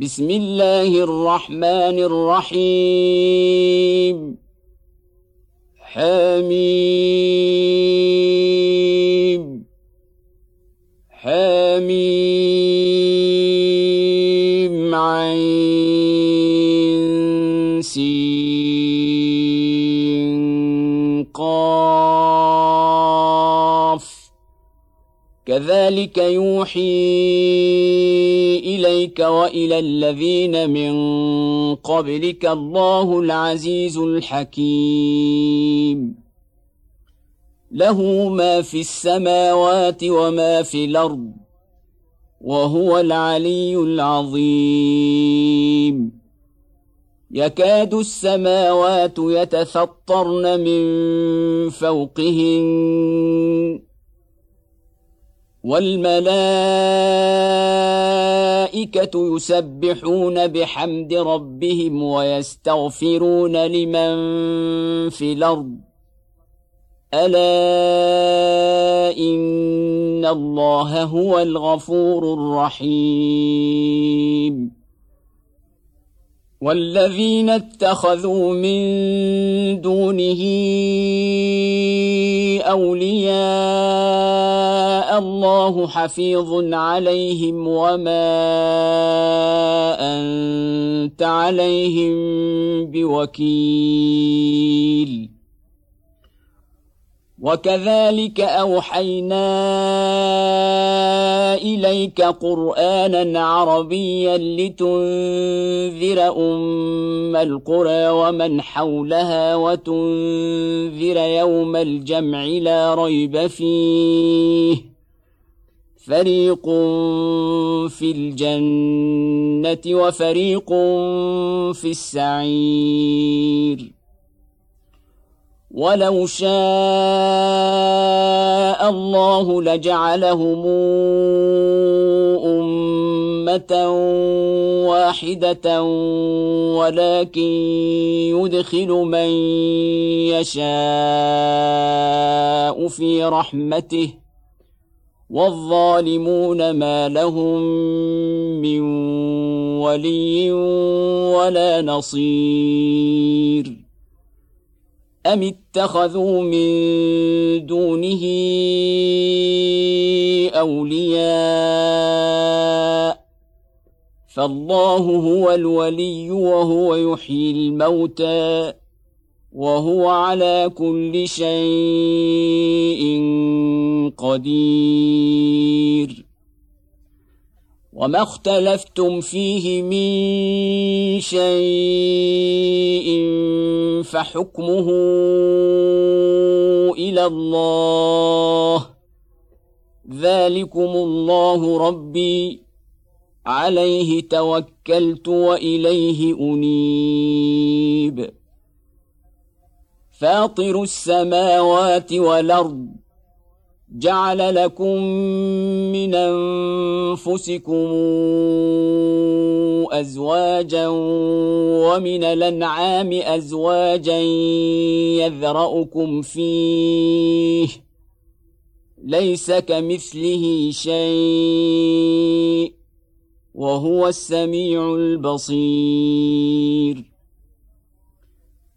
بسم الله الرحمن الرحيم. حميم. حميم. عين. سين. كذلك يوحي إليك وإلى الذين من قبلك الله العزيز الحكيم. له ما في السماوات وما في الأرض وهو العلي العظيم. يكاد السماوات يتفطرن من فوقهن والملائكة يسبحون بحمد ربهم ويستغفرون لمن في الأرض. ألا إن الله هو الغفور الرحيم. والذين اتخذوا من دونه أولياء الله حفيظ عليهم وما أنت عليهم بوكيل. وكذلك أوحينا إليك قرآنا عربيا لتنذر أم القرى ومن حولها وتنذر يوم الجمع لا ريب فيه. فريق في الجنه وفريق في السعير ولو شاء الله لجعلهم امه واحدة ولكن يدخل من يشاء في رحمته والظالمون ما لهم من ولي ولا نصير. أم اتخذوا من دونه أولياء؟ فالله هو الولي وهو يحيي الموتى. وهو على كل شيء قدير. وما اختلفتم فيه من شيء فحكمه إلى الله. ذلكم الله ربي. عليه توكلت وإليه أنيب. فاطر السماوات والأرض جعل لكم من أنفسكم أزواجا ومن الأنعام أزواجا يذرأكم فيه ليس كمثله شيء وهو السميع البصير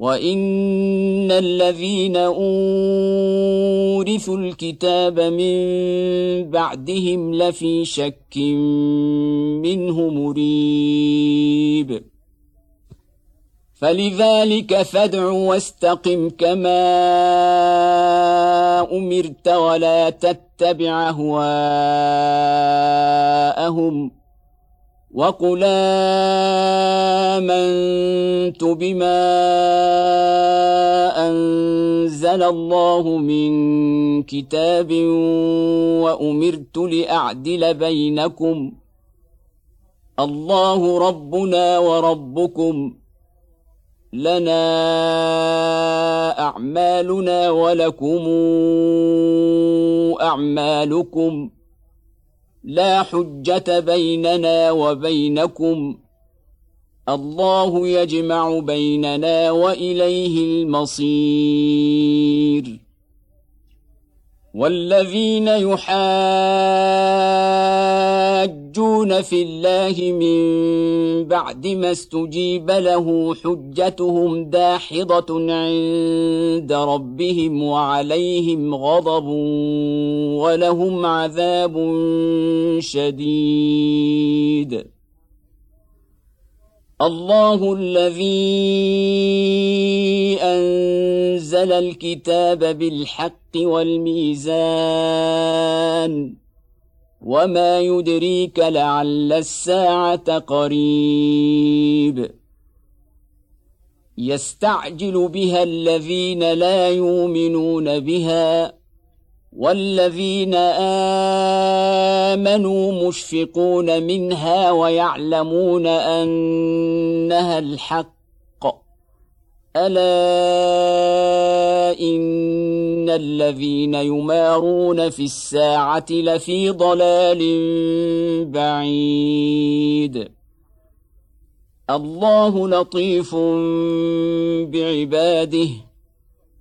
وان الذين اورثوا الكتاب من بعدهم لفي شك منه مريب فلذلك فادع واستقم كما امرت ولا تتبع اهواءهم وقل امنت بما انزل الله من كتاب وامرت لاعدل بينكم الله ربنا وربكم لنا اعمالنا ولكم اعمالكم لا حجة بيننا وبينكم. الله يجمع بيننا وإليه المصير. والذين يحاجون في الله من بعد ما استجيب له حجتهم داحضه عند ربهم وعليهم غضب ولهم عذاب شديد الله الذي أنزل الكتاب بالحق والميزان وما يدريك لعل الساعة قريب. يستعجل بها الذين لا يؤمنون بها والذين امنوا مشفقون منها ويعلمون انها الحق الا ان الذين يمارون في الساعة لفي ضلال بعيد الله لطيف بعباده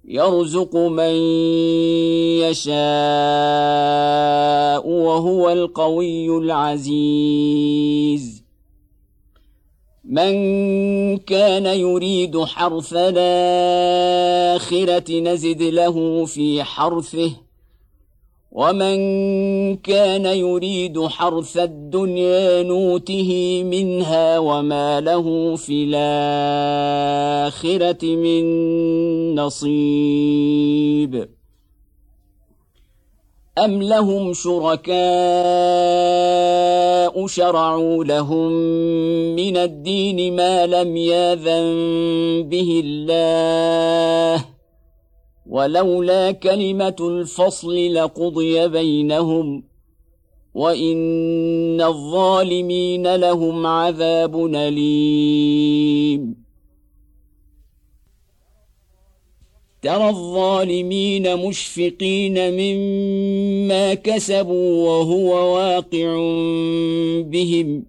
يرزق من يشاء وهو القوي العزيز. من كان يريد حرث الآخرة نزد له في حرثه ومن كان يريد حرث الدنيا نوته منها وما له في الاخره من نصيب ام لهم شركاء شرعوا لهم من الدين ما لم ياذن به الله ولولا كلمة الفصل لقضي بينهم وإن الظالمين لهم عذاب أليم. ترى الظالمين مشفقين مما كسبوا وهو واقع بهم.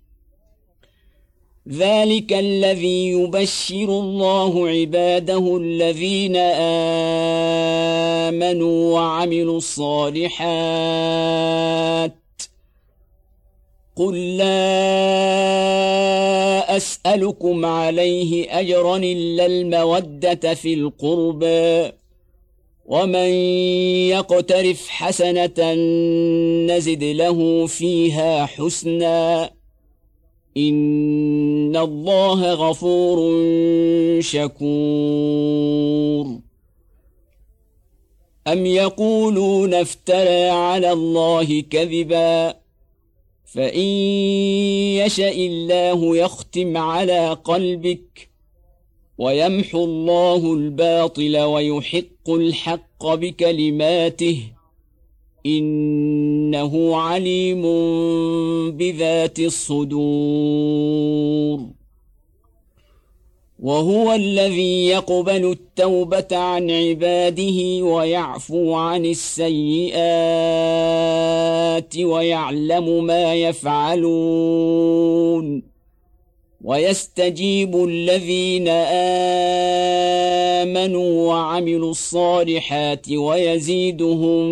ذلك الذي يبشر الله عباده الذين امنوا وعملوا الصالحات قل لا اسالكم عليه اجرا الا الموده في القربى ومن يقترف حسنه نزد له فيها حسنا ان الله غفور شكور. ام يقولون افترى على الله كذبا؟ فان يشا الله يختم على قلبك ويمحو الله الباطل ويحق الحق بكلماته إنه عليم بذات الصدور. وهو الذي يقبل التوبة عن عباده ويعفو عن السيئات ويعلم ما يفعلون. ويستجيب الذين آمنوا وعملوا الصالحات ويزيدهم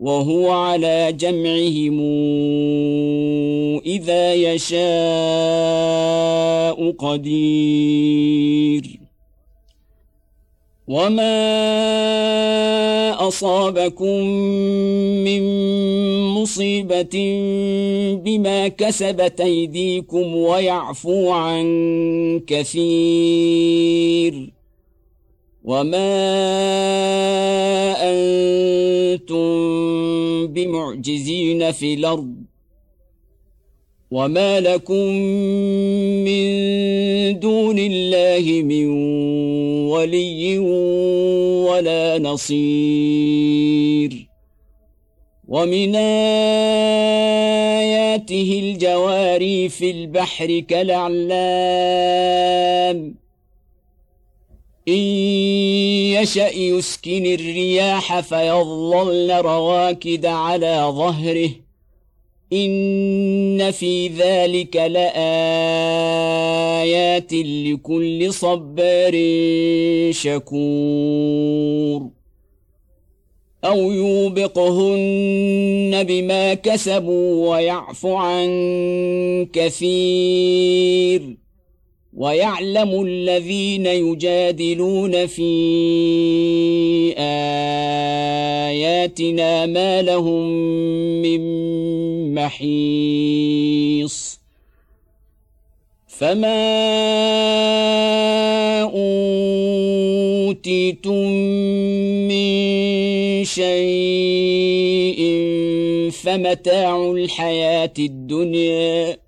وهو على جمعهم إذا يشاء قدير. وما اصابكم من مصيبه بما كسبت ايديكم ويعفو عن كثير. وما أنتم بمعجزين في الأرض وما لكم من دون الله من ولي ولا نصير ومن اياته الجواري في البحر كالاعلام إن يشأ يسكن الرياح فيظللن رواكد على ظهره. إن في ذلك لآيات لكل صبار شكور. أو يوبقهن بما كسبوا ويعفو عن كثير. ويعلم الذين يجادلون في آياتنا ما لهم من محيص. فما اوتيتم من شيء فمتاع الحياة الدنيا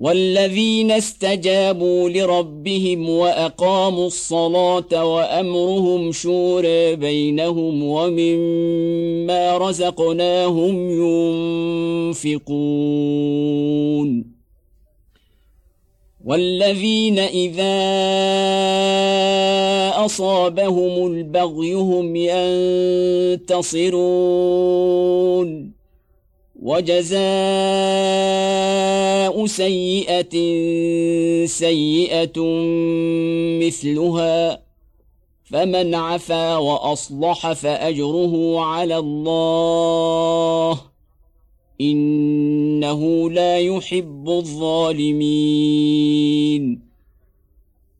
والذين استجابوا لربهم وأقاموا الصلاة وأمرهم شورى بينهم ومما رزقناهم ينفقون. والذين إذا أصابهم البغي هم ينتصرون. وجزاء سيئة سيئة مثلها فمن عفا وأصلح فأجره على الله إنه لا يحب الظالمين.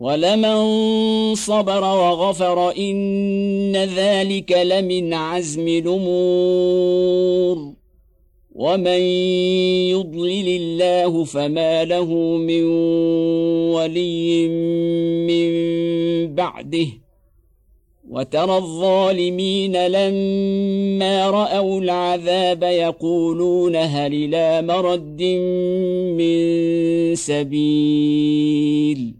ولمن صبر وغفر إن ذلك لمن عزم الأمور. ومن يضلل الله فما له من ولي من بعده. وترى الظالمين لما رأوا العذاب يقولون هل إلى مرد من سبيل؟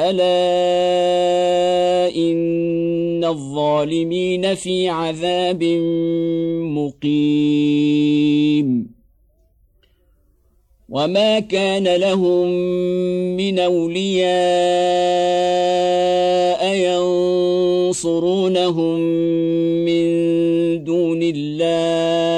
الا ان الظالمين في عذاب مقيم وما كان لهم من اولياء ينصرونهم من دون الله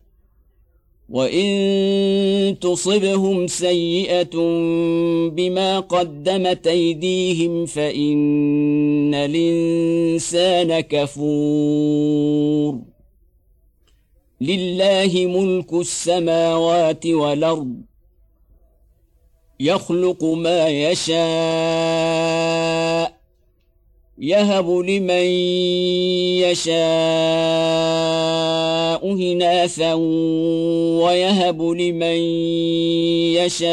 وان تصبهم سيئه بما قدمت ايديهم فان الانسان كفور. لله ملك السماوات والارض يخلق ما يشاء يهب لمن يشاء. إناثا ويهب لمن يشاء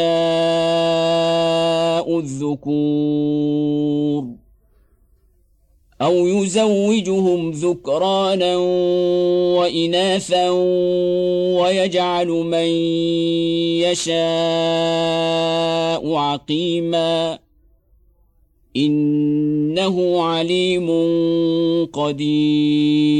الذكور أو يزوجهم ذكرانا وإناثا ويجعل من يشاء عقيما إنه عليم قدير